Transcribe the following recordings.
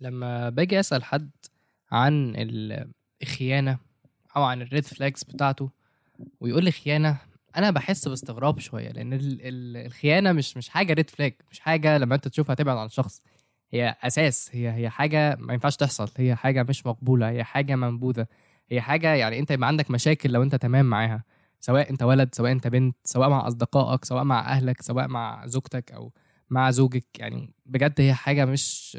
لما باجي أسأل حد عن ال- الخيانة أو عن ال red flags بتاعته ويقول لي خيانة أنا بحس باستغراب شوية لأن ال- ال- الخيانة مش مش حاجة red flag مش حاجة لما أنت تشوفها تبعد عن الشخص. هي أساس هي هي حاجة ما ينفعش تحصل هي حاجة مش مقبولة هي حاجة منبوذة هي حاجة يعني أنت يبقى عندك مشاكل لو أنت تمام معاها سواء أنت ولد سواء أنت بنت سواء مع أصدقائك سواء مع أهلك سواء مع زوجتك أو مع زوجك يعني بجد هي حاجة مش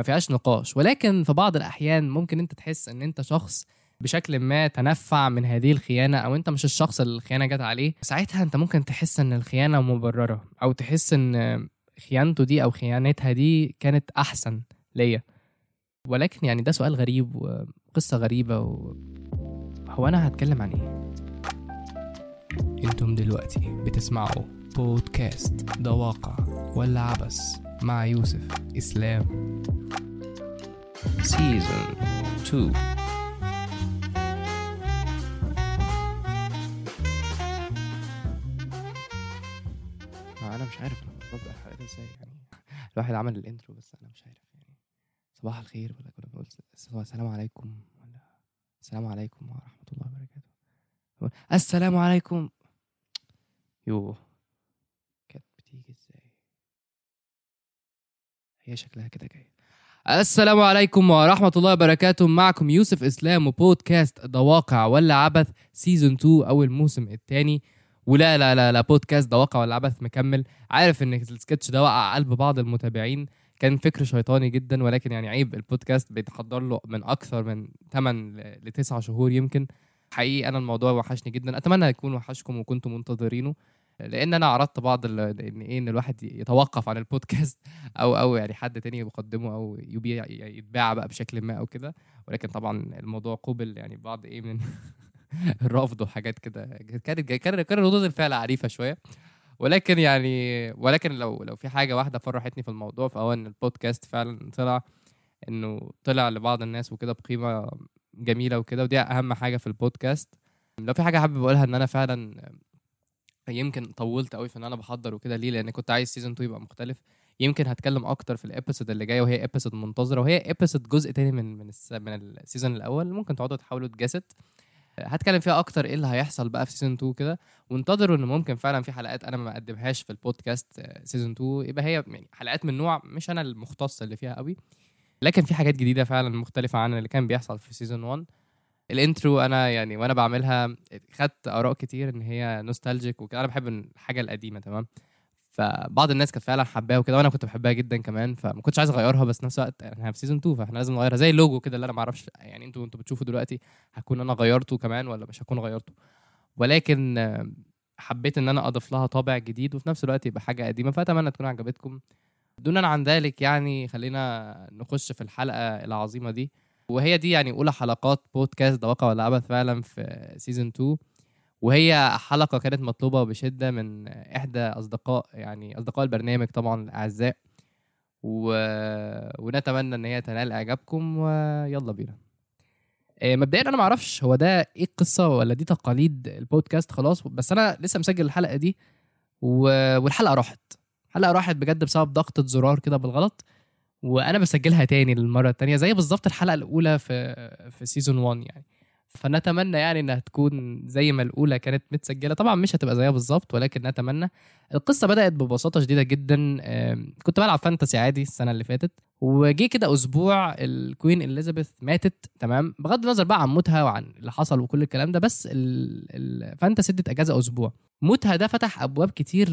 ما فيهاش نقاش. ولكن في بعض الأحيان ممكن أنت تحس إن أنت شخص بشكل ما تنفع من هذه الخيانة أو أنت مش الشخص اللي الخيانة جت عليه. ساعتها أنت ممكن تحس إن الخيانة مبررة أو تحس إن خيانته دي أو خيانتها دي كانت أحسن ليا. ولكن يعني ده سؤال غريب وقصة غريبة و... هو أنا هتكلم عن إيه؟ أنتم دلوقتي بتسمعوا بودكاست ده واقع ولا عبث. مع يوسف إسلام. season 2 أنا مش عارف أنا ببدأ الحلقة إزاي يعني؟ الواحد عمل ال intro بس أنا مش عارف يعني. صباح الخير ولا كنا بنقول السلام عليكم ولا السلام عليكم ورحمة الله وبركاته. السلام عليكم. يوه كانت بتيجي إزاي هي شكلها كده جاي. السلام عليكم ورحمة الله وبركاته. معكم يوسف إسلام وبودكاست ده واقع ولا عبث سيزون 2 أو الموسم الثاني. ولا لا لا لا بودكاست ده واقع ولا عبث مكمل. عارف إن السكتش ده وقع قلب بعض المتابعين. كان فكر شيطاني جدا ولكن يعني عيب البودكاست بيتحضر له من أكثر من 8 ل 9 شهور يمكن. حقيقي أنا الموضوع وحشني جدا. أتمنى يكون وحشكم وكنتم منتظرينه. لأن أنا عرضت بعض إن إيه إن الواحد يتوقف عن البودكاست أو أو يعني حد تاني يقدمه أو يبيع يتباع بقى بشكل ما أو كده. ولكن طبعا الموضوع قوبل يعني بعض إيه من الرفض وحاجات كده. كانت كان كان ردود الفعل عنيفة شوية. ولكن يعني ولكن لو لو في حاجة واحدة فرحتني في الموضوع فهو إن البودكاست فعلا طلع إنه طلع لبعض الناس وكده بقيمة جميلة وكده ودي أهم حاجة في البودكاست. لو في حاجة حابب أقولها إن أنا فعلا يمكن طولت قوي في إن أنا بحضر وكده. ليه؟ لأن كنت عايز season 2 يبقى مختلف. يمكن هتكلم أكتر في ال episode اللي جاية وهي episode منتظرة وهي episode جزء تاني من من من ال season الأول. ممكن تقعدوا تحاولوا تجسد. هتكلم فيها أكتر إيه اللي هيحصل بقى في season 2 كده. وانتظروا إن ممكن فعلا في حلقات أنا ما أقدمهاش في البودكاست season 2 يبقى هي يعني حلقات من نوع مش أنا المختص اللي فيها قوي. لكن في حاجات جديدة فعلا مختلفة عن اللي كان بيحصل في season 1 ال intro أنا يعني وأنا بعملها خدت آراء كتير إن هي nostalgic وكده. أنا بحب الحاجة القديمة تمام؟ فبعض الناس كانت فعلا حباها وكده وأنا كنت بحبها جدا كمان. فما كنتش عايز أغيرها بس نفس الوقت إحنا في season 2 فإحنا لازم نغيرها. زي اللوجو كده اللي أنا ما أعرفش يعني أنتوا أنتوا بتشوفوا دلوقتي هكون أنا غيرته كمان ولا مش هكون غيرته. ولكن حبيت إن أنا أضيف لها طابع جديد وفي نفس الوقت يبقى حاجة قديمة. فأتمنى تكون عجبتكم. دونا عن ذلك يعني خلينا نخش في الحلقة العظيمة دي. وهي دي يعني أولى حلقات بودكاست ده واقع ولا عبث فعلا في سيزون 2 وهي حلقة كانت مطلوبة بشده من إحدى أصدقاء يعني أصدقاء البرنامج طبعا الأعزاء. و... ونتمنى إن هي تنال إعجابكم ويلا بينا. آه، مبدئيا أنا ما أعرفش هو ده إيه القصة ولا دي تقاليد البودكاست خلاص. بس أنا لسه مسجل الحلقة دي و... والحلقة راحت. الحلقة راحت بجد بسبب ضغطة زرار كده بالغلط. وأنا بسجلها تاني للمرة التانية زي بالظبط الحلقة الأولى في في سيزون 1 يعني. فنتمنى يعني إنها تكون زي ما الأولى كانت متسجلة. طبعا مش هتبقى زيها بالظبط ولكن نتمنى. القصة بدأت ببساطة شديدة جدا. كنت بلعب fantasy عادي السنة اللي فاتت. وجي كده أسبوع ال queen اليزابيث ماتت تمام؟ بغض النظر بقى عن موتها وعن اللي حصل وكل الكلام ده بس ال- ال fantasy ادت أجازة أسبوع. موتها ده فتح أبواب كتير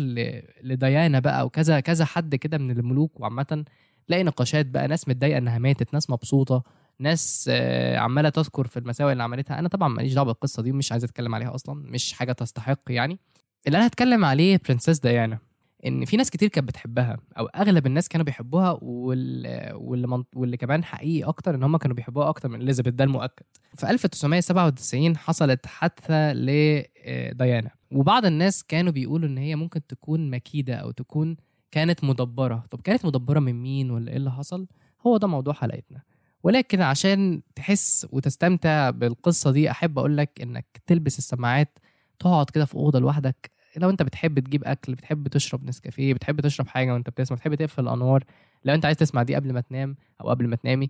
لديانا بقى وكذا كذا حد كده من الملوك. وعامة تلاقي نقاشات بقى ناس متضايقة إنها ماتت ناس مبسوطة ناس آه، عمالة تذكر في المساوئ اللي عملتها. أنا طبعا ماليش دعوة بالقصة دي ومش عايز أتكلم عليها أصلا مش حاجة تستحق يعني. اللي أنا هتكلم عليه برنسس ديانا إن في ناس كتير كانت بتحبها أو أغلب الناس كانوا بيحبوها وال... واللي, من... واللي كمان حقيقي أكتر إن هم كانوا بيحبوها أكتر من إليزابيث ده المؤكد. في 1997 حصلت حادثة لديانا وبعض الناس كانوا بيقولوا إن هي ممكن تكون مكيده أو تكون كانت مدبرة. طب كانت مدبرة من مين ولا إيه اللي حصل؟ هو ده موضوع حلقتنا. ولكن عشان تحس وتستمتع بالقصة دي أحب أقول لك إنك تلبس السماعات تقعد كده في أوضة لوحدك. لو أنت بتحب تجيب أكل بتحب تشرب نسكافيه بتحب تشرب حاجة وأنت بتسمع بتحب تقفل الأنوار لو أنت عايز تسمع دي قبل ما تنام أو قبل ما تنامي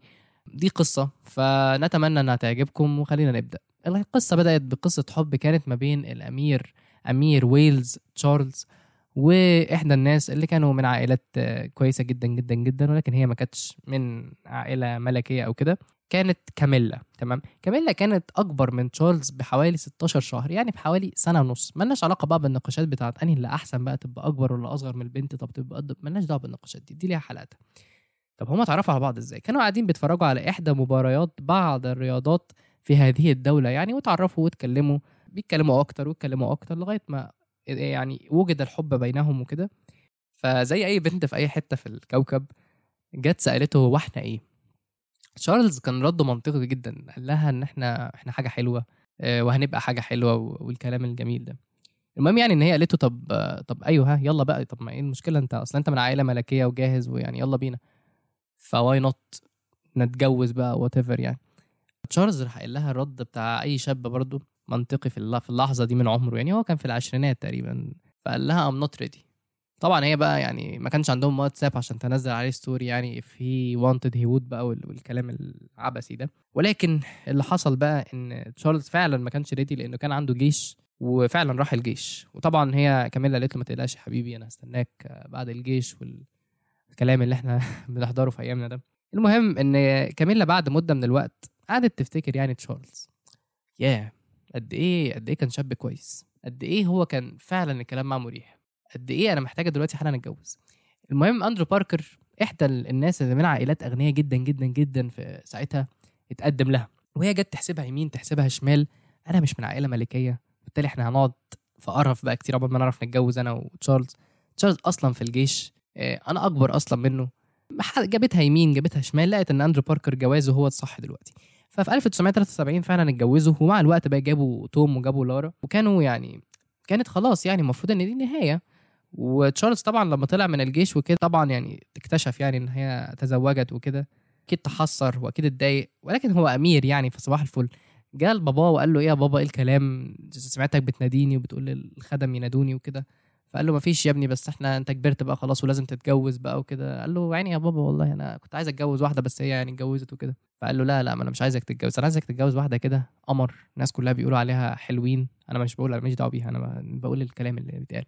دي قصة. فنتمنى إنها تعجبكم وخلينا نبدأ. القصة بدأت بقصة حب كانت ما بين الأمير أمير ويلز تشارلز. وإحدى الناس اللي كانوا من عائلات كويسة جدا جدا جدا ولكن هي ما كانتش من عائلة ملكية أو كده كانت كاميلا تمام؟ كاميلا كانت أكبر من تشارلز بحوالي 16 شهر يعني بحوالي سنة ونص. ملناش علاقة بقى بالنقاشات بتاعت أنهي اللي أحسن بقى تبقى أكبر ولا أصغر من البنت طب تبقى قد ملناش دعوة بالنقاشات دي دي ليها حلقاتها طب هما اتعرفوا على بعض إزاي؟ كانوا قاعدين بيتفرجوا على إحدى مباريات بعض الرياضات في هذه الدولة يعني وتعرفوا واتكلموا بيتكلموا أكتر واتكلموا أكتر لغاية ما يعني وجد الحب بينهم وكده. فزي أي بنت في أي حتة في الكوكب جت سألته هو إحنا إيه؟ تشارلز كان رده منطقي جدا قال لها إن إحنا إحنا حاجة حلوة آه، وهنبقى حاجة حلوة والكلام الجميل ده. المهم يعني إن هي قالت طب طب أيوه ها يلا بقى طب ما إيه المشكلة؟ أنت أصلا أنت من عائلة ملكية وجاهز ويعني يلا بينا. ف why not نتجوز بقى whatever يعني. تشارلز راح قايل لها الرد بتاع أي شاب برضه منطقي في في اللحظة دي من عمره يعني هو كان في العشرينات تقريبا فقال لها I'm not ready طبعا هي بقى يعني ما كانش عندهم واتساب عشان تنزل عليه story يعني he wanted he would بقى والكلام العبثي ده. ولكن اللي حصل بقى إن تشارلز فعلا ما كانش ready لأنه كان عنده جيش وفعلا راح الجيش. وطبعا هي كاميلا قالت له ما تقلقش يا حبيبي أنا هستناك بعد الجيش والكلام اللي إحنا بنحضره في أيامنا ده. المهم إن كاميلا بعد مدة من الوقت قعدت تفتكر يعني تشارلز. ياه قد إيه قد إيه كان شاب كويس قد إيه هو كان فعلا الكلام معاه مريح قد إيه أنا محتاجة دلوقتي حالا أتجوز. المهم أندرو باركر إحدى الناس اللي من عائلات أغنياء جدا جدا جدا في ساعتها اتقدم لها وهي جت تحسبها يمين تحسبها شمال. أنا مش من عائلة ملكية بالتالي إحنا هنقعد في قرف بقى كتير قبل ما نعرف نتجوز أنا وتشارلز. تشارلز أصلا في الجيش آه، أنا أكبر أصلا منه. جابتها يمين جابتها شمال لقيت إن أندرو باركر جوازه هو الصح دلوقتي. ففي 1973 فعلا اتجوزوا ومع الوقت بقى جابوا توم وجابوا لارا وكانوا يعني كانت خلاص يعني المفروض إن دي نهايه وتشارلز طبعا لما طلع من الجيش وكده طبعا يعني اكتشف يعني إن هي تزوجت وكده أكيد تحسر وأكيد اتضايق ولكن هو أمير يعني في صباح الفل. جه لباباه وقال له إيه يا بابا إيه الكلام؟ سمعتك بتناديني وبتقول للخدم ينادوني وكده. فقال له مفيش يا ابني بس إحنا انت كبرت بقى خلاص ولازم تتجوز بقى وكده. قال له يعني يا بابا والله أنا كنت عايز اتجوز واحدة بس هي يعني اتجوزت وكده. فقال له لا لا ما أنا مش عايزك تتجوز أنا عايزك تتجوز واحدة كده قمر الناس كلها بيقولوا عليها حلوين أنا مش بقول أنا ماليش دعوة بيها أنا بقول الكلام اللي بيتقال.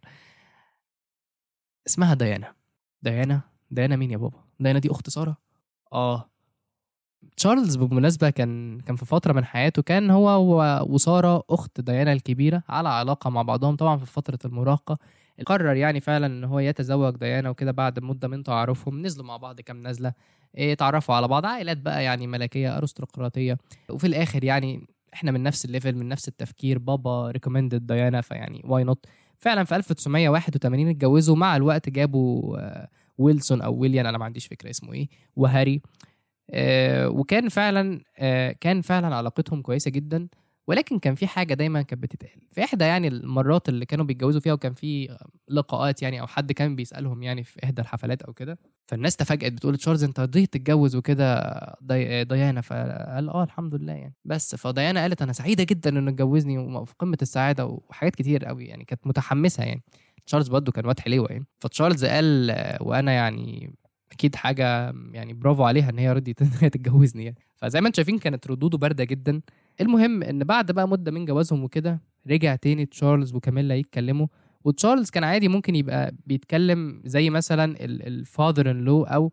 اسمها ديانا. ديانا ديانا مين يا بابا؟ ديانا دي أخت سارة؟ آه. تشارلز بالمناسبة كان كان في فترة من حياته كان هو وسارة أخت ديانا الكبيرة على علاقة مع بعضهم طبعا في فترة المراهقة. قرر يعني فعلا إن هو يتزوج ديانا وكده بعد مدة من تعارفهم نزلوا مع بعض كام نزلة اتعرفوا على بعض عائلات بقى يعني ملكية أرستقراطية. وفي الآخر يعني إحنا من نفس ال level من نفس التفكير بابا recommended ديانا فيعني why not فعلا في 1981 اتجوزوا مع الوقت جابوا ويلسون أو ويليان أنا ما عنديش فكرة اسمه إيه وهاري. آه، وكان فعلا آه، كان فعلا علاقتهم كويسة جدا. ولكن كان في حاجة دايما كانت بتتقال. في إحدى يعني المرات اللي كانوا بيتجوزوا فيها وكان في لقاءات يعني أو حد كان بيسألهم يعني في إحدى الحفلات أو كده فالناس تفاجئت بتقول تشارلز أنت رضيت تتجوز وكده دي... ديانا؟ فقال آه الحمد لله يعني. بس فديانا قالت أنا سعيدة جدا إنه اتجوزني وفي قمة السعادة وحاجات كتير قوي يعني كانت متحمسة يعني. تشارلز برضه كان واد حليوه يعني. فتشارلز قال وأنا يعني أكيد حاجة يعني برافو عليها إن هي رضيت ان هي تتجوزني يعني. فزي ما أنتم شايفين كانت ردوده باردة جدا. المهم إن بعد بقى مدة من جوازهم وكده رجع تاني تشارلز وكاميلا يتكلموا وتشارلز كان عادي ممكن يبقى بيتكلم زي مثلا ال father in law أو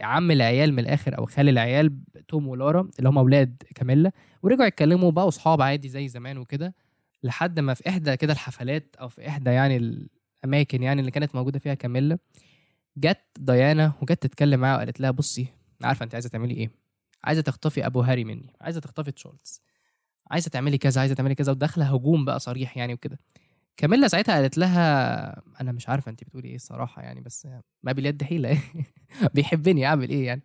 عم العيال من الآخر أو خال العيال توم ولارا اللي هم أولاد كاميلا ورجعوا يتكلموا بقوا اصحاب عادي زي زمان وكده لحد ما في إحدى كده الحفلات أو في إحدى يعني الأماكن يعني اللي كانت موجودة فيها كاميلا جت ديانا وجت تتكلم معاها وقالت لها بصي عارفة أنت عايزة تعملي إيه؟ عايزة تخطفي أبو هاري مني عايزة تخطفي تشارلز. عايزة تعملي كذا عايزة تعملي كذا وداخلة هجوم بقى صريح يعني وكده. كاميلا ساعتها قالت لها أنا مش عارفة انت بتقولي إيه الصراحة يعني بس ما باليد حيلة بيحبني أعمل إيه يعني.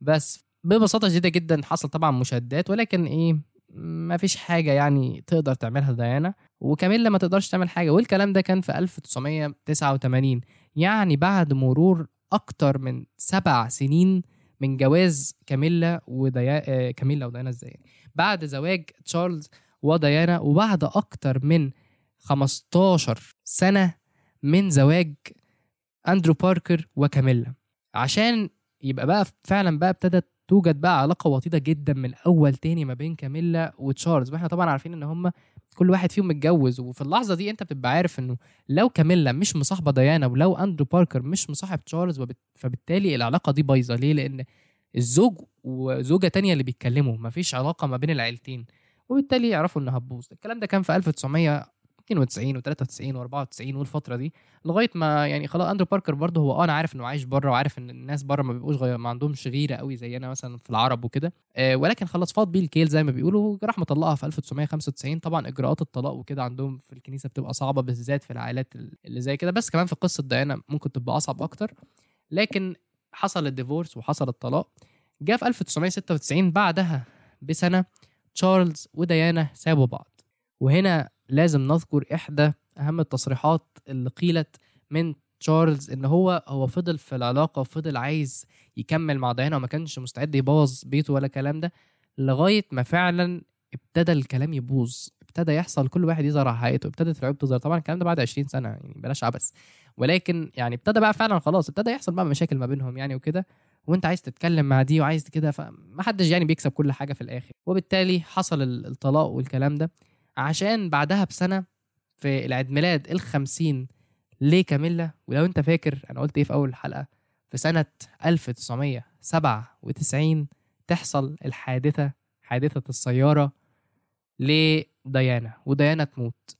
بس ببساطة شديدة جدا حصل طبعا مشادات ولكن إيه ما فيش حاجة يعني تقدر تعملها ديانا. وكاميلا ما تقدرش تعمل حاجة والكلام ده كان في 1989 يعني بعد مرور أكتر من سبع سنين من جواز كاميلا وديا آه، كاميلا وديانا إزاي؟ بعد زواج تشارلز وديانا وبعد أكتر من 15 سنة من زواج أندرو باركر وكاميلا. عشان يبقى بقى فعلا بقى ابتدت توجد بقى علاقة وطيدة جدا من أول تاني ما بين كاميلا وتشارلز. وإحنا طبعا عارفين إن هم كل واحد فيهم متجوز وفي اللحظة دي أنت بتبقى عارف إنه لو كاميلا مش مصاحبة ديانا ولو أندرو باركر مش مصاحب تشارلز. فبالتالي العلاقة دي بايظة. ليه؟ لأن الزوج وزوجة تانية اللي بيتكلموا مفيش علاقة ما بين العيلتين وبالتالي يعرفوا إنها هتبوظ الكلام ده كان في 1992 و93 و94 والفترة دي لغاية ما يعني خلاص أندرو باركر برضه هو آه أنا عارف إنه عايش بره وعارف إن الناس بره ما بيبقوش غير ما عندهمش غيرة قوي زينا مثلا في العرب وكده. آه ولكن خلاص فاض بيه الكيل زي ما بيقولوا راح مطلقها في 1995 طبعا إجراءات الطلاق وكده عندهم في الكنيسة بتبقى صعبة بالذات في العائلات اللي زي كده. بس كمان في قصة ديانا ممكن تبقى أصعب أكتر. لكن حصل ال divorce وحصل الطلاق جاء في 1996 بعدها بسنة تشارلز وديانا سابوا بعض. وهنا لازم نذكر إحدى أهم التصريحات اللي قيلت من تشارلز إن هو هو فضل في العلاقة وفضل عايز يكمل مع ديانا وما كانش مستعد يبوظ بيته ولا الكلام ده لغاية ما فعلا ابتدى الكلام يبوظ ابتدى يحصل كل واحد يظهر على حقيقته ابتدت العيوب تظهر. طبعا الكلام ده بعد 20 سنة يعني بلاش عبث. ولكن يعني ابتدى بقى فعلا خلاص ابتدى يحصل بقى مشاكل ما بينهم يعني وكده وانت عايز تتكلم مع دي وعايز كده فمحدش يعني بيكسب كل حاجة في الآخر. وبالتالي حصل الطلاق والكلام ده. عشان بعدها بسنة في العيد ميلاد الخمسين لكاميلا ولو انت فاكر أنا قلت إيه في أول حلقة؟ في سنة 1997 تحصل الحادثة حادثة السيارة لديانا وديانا تموت.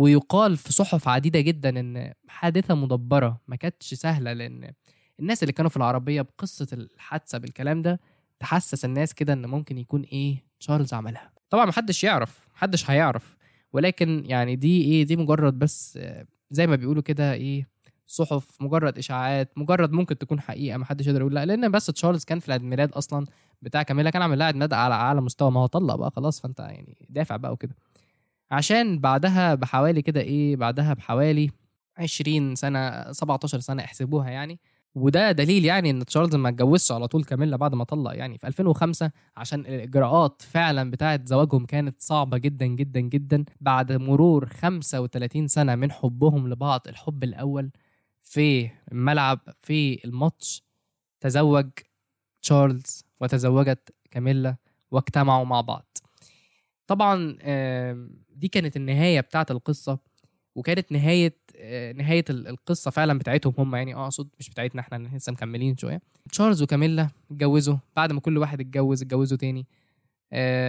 ويقال في صحف عديدة جدا إن حادثة مدبرة ما كانتش سهلة لأن الناس اللي كانوا في العربية بقصة الحادثة بالكلام ده تحسس الناس كده إن ممكن يكون إيه تشارلز عملها. طبعا محدش يعرف محدش هيعرف ولكن يعني دي إيه دي مجرد بس زي ما بيقولوا كده إيه صحف مجرد إشاعات مجرد ممكن تكون حقيقة ما حدش يقدر يقول لأ لأن بس تشارلز كان في العيد ميلاد أصلا بتاع كاميلا كان عامل لها عيد ميلاد على أعلى مستوى ما هو طلق بقى خلاص فأنت يعني دافع بقى وكده. عشان بعدها بحوالي كده إيه بعدها بحوالي 20 سنة 17 سنة احسبوها يعني. وده دليل يعني إن تشارلز ما اتجوزش على طول كاميلا بعد ما طلق يعني في 2005 عشان الإجراءات فعلا بتاعه زواجهم كانت صعبة جدا جدا جدا. بعد مرور 35 سنة من حبهم لبعض الحب الأول في الملعب في الماتش تزوج تشارلز وتزوجت كاميلا واجتمعوا مع بعض. طبعا دي كانت النهاية بتاعت القصة وكانت نهاية نهاية القصة فعلا بتاعتهم هم يعني أقصد مش بتاعتنا إحنا لسه مكملين شوية. تشارلز وكاميلا اتجوزوا بعد ما كل واحد اتجوز اتجوزوا تاني.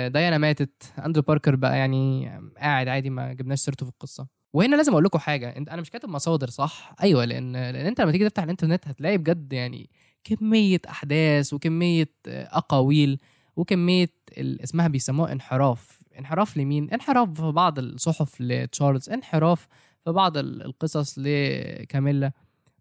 ديانا ماتت أندرو باركر بقى يعني قاعد عادي ما جبناش سيرته في القصة. وهنا لازم أقول لكم حاجة أنت أنا مش كاتب مصادر صح؟ أيوه لأن لأن أنت لما تيجي تفتح الإنترنت هتلاقي بجد يعني كمية أحداث وكمية أقاويل وكمية اسمها بيسموها انحراف. انحراف لمين؟ انحراف في بعض الصحف لتشارلز انحراف في بعض القصص لكاميلا.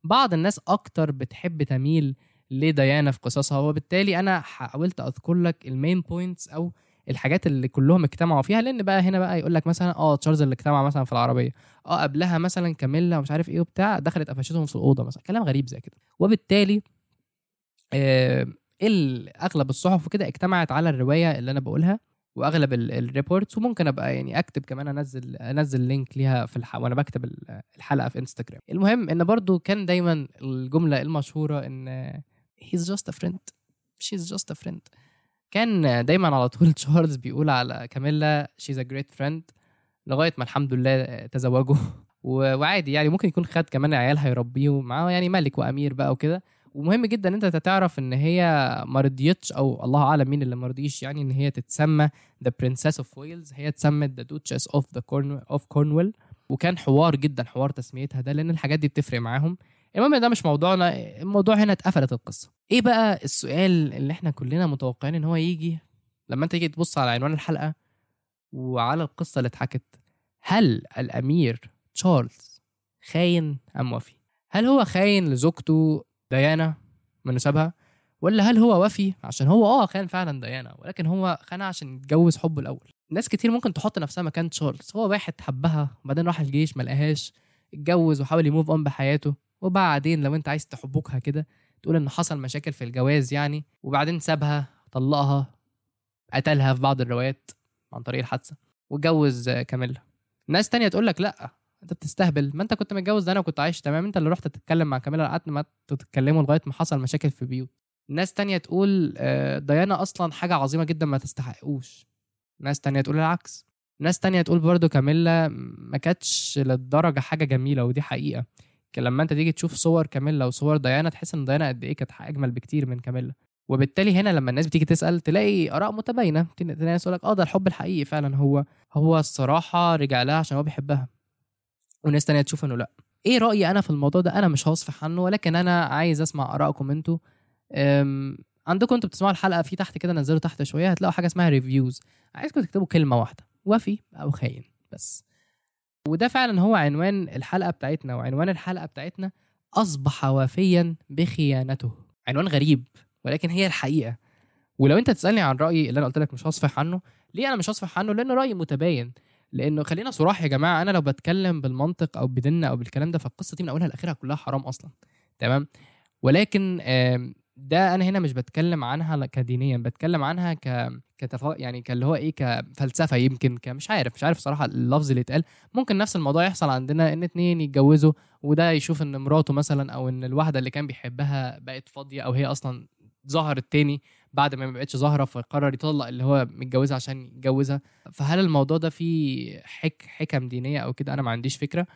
بعض الناس أكتر بتحب تميل لديانا في قصصها وبالتالي أنا حاولت أذكر لك ال main points أو الحاجات اللي كلهم اجتمعوا فيها لأن بقى هنا بقى يقول لك مثلا آه تشارلز اللي اجتمع مثلا في العربية. آه قبلها مثلا كاميلا ومش عارف إيه وبتاع دخلت قفشتهم في الأوضة مثلا. كلام غريب زي كده. وبالتالي آه أغلب الصحف وكده اجتمعت على الرواية اللي أنا بقولها. وأغلب ال reports وممكن أبقى يعني أكتب كمان أنزل أنزل link ليها في الح... وأنا بكتب الحلقة في انستجرام المهم إن برضو كان دايما الجملة المشهورة إن he's just a friend. She's just a friend. كان دايما على طول تشارلز بيقول على كاميلا she's a great friend لغاية ما الحمد لله تزوجوا. وعادي يعني ممكن يكون خد كمان عيال هيربيه معاه يعني ملك وأمير بقى وكده. ومهم جدا إن أنت تعرف إن هي ما رضيتش أو الله أعلم مين اللي ما رضيش يعني إن هي تتسمى the princess of Wales هي اتسمت the duchess of the of Cornwall وكان حوار جدا حوار تسميتها ده لأن الحاجات دي بتفرق معاهم. المهم ده مش موضوعنا الموضوع هنا اتقفلت القصة. إيه بقى السؤال اللي إحنا كلنا متوقعين إن هو يجي لما أنت تيجي تبص على عنوان الحلقة وعلى القصة اللي اتحكت؟ هل الأمير تشارلز خاين أم وفي؟ هل هو خاين لزوجته ديانا من سابها ولا هل هو وفي؟ عشان هو آه خان فعلا ديانا ولكن هو خانها عشان يتجوز حبه الأول. ناس كتير ممكن تحط نفسها مكان تشارلز. هو واحد حبها وبعدين راح الجيش ما لقاهاش اتجوز وحاول يموف أون بحياته وبعدين لو أنت عايز تحبكها كده تقول إن حصل مشاكل في الجواز يعني وبعدين سابها طلقها قتلها في بعض الروايات عن طريق الحادثة واتجوز كاميلا. ناس تانية تقول لك لأ. انت بتستهبل. ما انت كنت متجوز ده أنا كنت عايش تمام. انت اللي رحت تتكلم مع كاميلا قعدت ما تتكلموا لغاية ما حصل مشاكل في بيوت. ناس تانية تقول آه، ديانا أصلا حاجة عظيمة جدا ما تستحقوش. ناس تانية تقول العكس. ناس تانية تقول برضو كاميلا ما كانتش للدرجة حاجة جميلة ودي حقيقة. لما انت تيجي تشوف صور كاميلا وصور ديانا تحس ان ديانا قد إيه كانت أجمل بكتير من كاميلا. وبالتالي هنا لما الناس بتيجي تسأل تلاقي آراء متباينة. تلاقي ناس يقول لك آه ده الحب الحقيقي فعلا. هو هو الصراحة رجع لها عشان هو بيحبها. وناس تانية تشوف إنه لأ. إيه رأيي أنا في الموضوع ده؟ أنا مش هصفح عنه ولكن أنا عايز أسمع ارائكم أنتوا عندكم أنتوا بتسمعوا الحلقة في تحت كده نزلوا تحت شوية هتلاقوا حاجة اسمها ريفيوز عايزكم تكتبوا كلمة واحدة وفي أو خاين بس. وده فعلا هو عنوان الحلقة بتاعتنا وعنوان الحلقة بتاعتنا أصبح وافيا بخيانته. عنوان غريب ولكن هي الحقيقة. ولو أنت تسألني عن رأيي اللي أنا قلت لك مش هصفح عنه ليه أنا مش هصفح عنه؟ لأن رايي متباين. لأنه خلينا صراح يا جماعة أنا لو بتكلم بالمنطق أو بديننا أو بالكلام ده فالقصة دي من أولها لآخرها كلها حرام أصلا. تمام؟ ولكن ده أنا هنا مش بتكلم عنها كدينيا بتكلم عنها ك كتفا يعني كاللي هو إيه كفلسفة يمكن كمش عارف مش عارف صراحة اللفظ اللي اتقال ممكن نفس الموضوع يحصل عندنا إن اتنين يتجوزوا وده يشوف إن مراته مثلا أو إن الواحدة اللي كان بيحبها بقت فاضية أو هي أصلا ظهرت تاني. بعد ما ما بقتش ظاهرة فقرر يطلق اللي هو متجوزها عشان يتجوزها. فهل الموضوع ده فيه حك حكم دينية أو كده؟ أنا ما عنديش فكرة.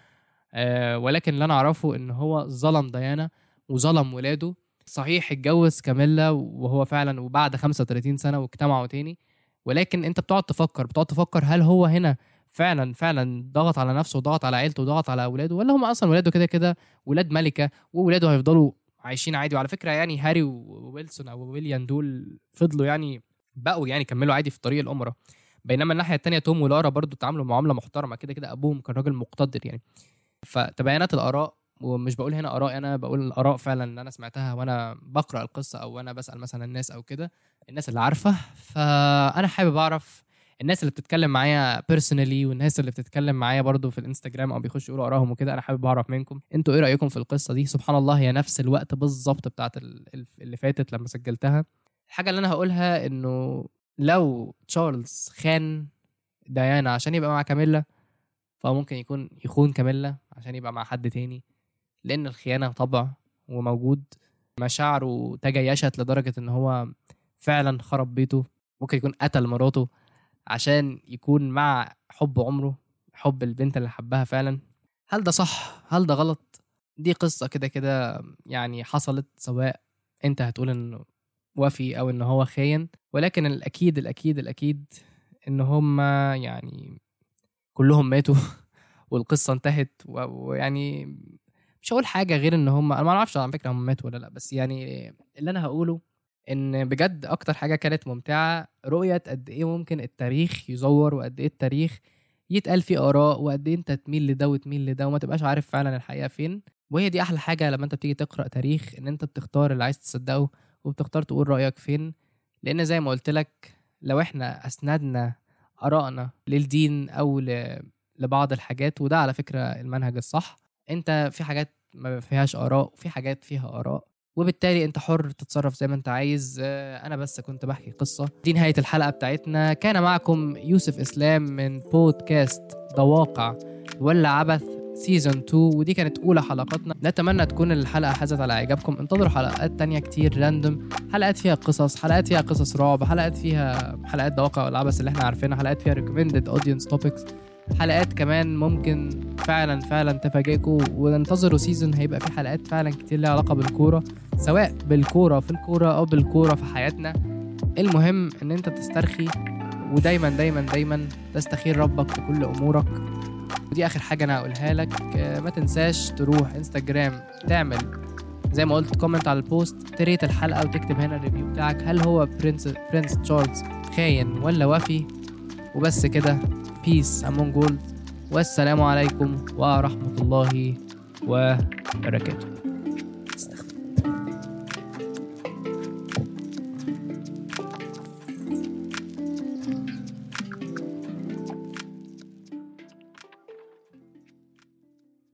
آه ولكن اللي أنا أعرفه إن هو ظلم ديانا وظلم ولاده. صحيح اتجوز كاميلا وهو فعلا وبعد 35 سنة واجتمعوا تاني. ولكن أنت بتقعد تفكر بتقعد تفكر هل هو هنا فعلا فعلا ضغط على نفسه وضغط على عيلته وضغط على أولاده ولا هم أصلا ولاده كده كده ولاد ملكة وولاده هيفضلوا عايشين عادي. وعلى فكرة يعني هاري وويلسون أو ويليام دول فضلوا يعني بقوا يعني كملوا عادي في طريق الامره بينما الناحية التانية توم ولارا برضو تعاملوا معاملة محترمة. كده كده أبوهم كان راجل مقتدر يعني. فتباينات الآراء ومش بقول هنا آراء أنا بقول الآراء فعلا اللي أنا سمعتها وأنا بقرأ القصة أو وأنا بسأل مثلا الناس أو كده الناس اللي عارفة. فأنا حابب أعرف الناس اللي بتتكلم معايا بيرسونالي والناس اللي بتتكلم معايا برضو في الإنستجرام أو بيخشوا يقولوا ارائهم وكده أنا حابب أعرف منكم. أنتوا إيه رأيكم في القصة دي؟ سبحان الله هي نفس الوقت بالظبط بتاعت ال- ال- اللي فاتت لما سجلتها. الحاجة اللي أنا هقولها إنه لو تشارلز خان ديانا عشان يبقى مع كاميلا فممكن يكون يخون كاميلا عشان يبقى مع حد تاني لأن الخيانة طبع وموجود. مشاعره تجيشت لدرجة إن هو فعلا خرب بيته. ممكن يكون قتل مراته. عشان يكون مع حب عمره حب البنت اللي حبها فعلا. هل ده صح؟ هل ده غلط؟ دي قصة كده كده يعني حصلت سواء أنت هتقول إنه وفي أو إن هو خاين. ولكن الأكيد الأكيد الأكيد إن هم يعني كلهم ماتوا والقصة انتهت. ويعني مش هقول حاجة غير إن هم أنا ما أعرفش على فكرة هم ماتوا ولا لأ بس يعني اللي أنا هقوله إن بجد أكتر حاجة كانت ممتعة رؤية قد إيه ممكن التاريخ يزور وقد إيه التاريخ يتقال فيه آراء وقد إيه أنت تميل لده وتميل لده وما تبقاش عارف فعلا الحقيقة فين وهي دي أحلى حاجة لما أنت بتيجي تقرأ تاريخ إن أنت بتختار اللي عايز تصدقه وبتختار تقول رأيك فين لأن زي ما قلت لك لو إحنا أسندنا آرائنا للدين أو. لبعض الحاجات وده على فكرة المنهج الصح أنت في حاجات ما فيهاش آراء وفي حاجات فيها آراء وبالتالي انت حر تتصرف زي ما انت عايز. آه، أنا بس كنت بحكي قصة. دي نهاية الحلقة بتاعتنا. كان معكم يوسف إسلام من بودكاست ضواقع ولا عبث season 2 ودي كانت أولى حلقاتنا. نتمنى تكون الحلقة حازت على إعجابكم. انتظروا حلقات تانية كتير random حلقات فيها قصص حلقات فيها قصص رعب حلقات فيها حلقات ضواقع والعبث اللي إحنا عارفينها حلقات فيها recommended audience topics. حلقات كمان ممكن فعلا فعلا تفاجئكم وانتظروا season هيبقى فيه حلقات فعلا كتير ليها علاقة بالكورة سواء بالكورة في الكورة أو بالكورة في حياتنا. المهم إن أنت تسترخي ودايما دايما دايما تستخير ربك في كل أمورك. ودي آخر حاجة أنا هقولها لك. آه، ما تنساش تروح انستجرام تعمل زي ما قلت comment على ال post تريت الحلقة وتكتب هنا ال review بتاعك هل هو prince prince Charles خاين ولا وفي؟ وبس كده. peace among worlds والسلام عليكم ورحمه الله وبركاته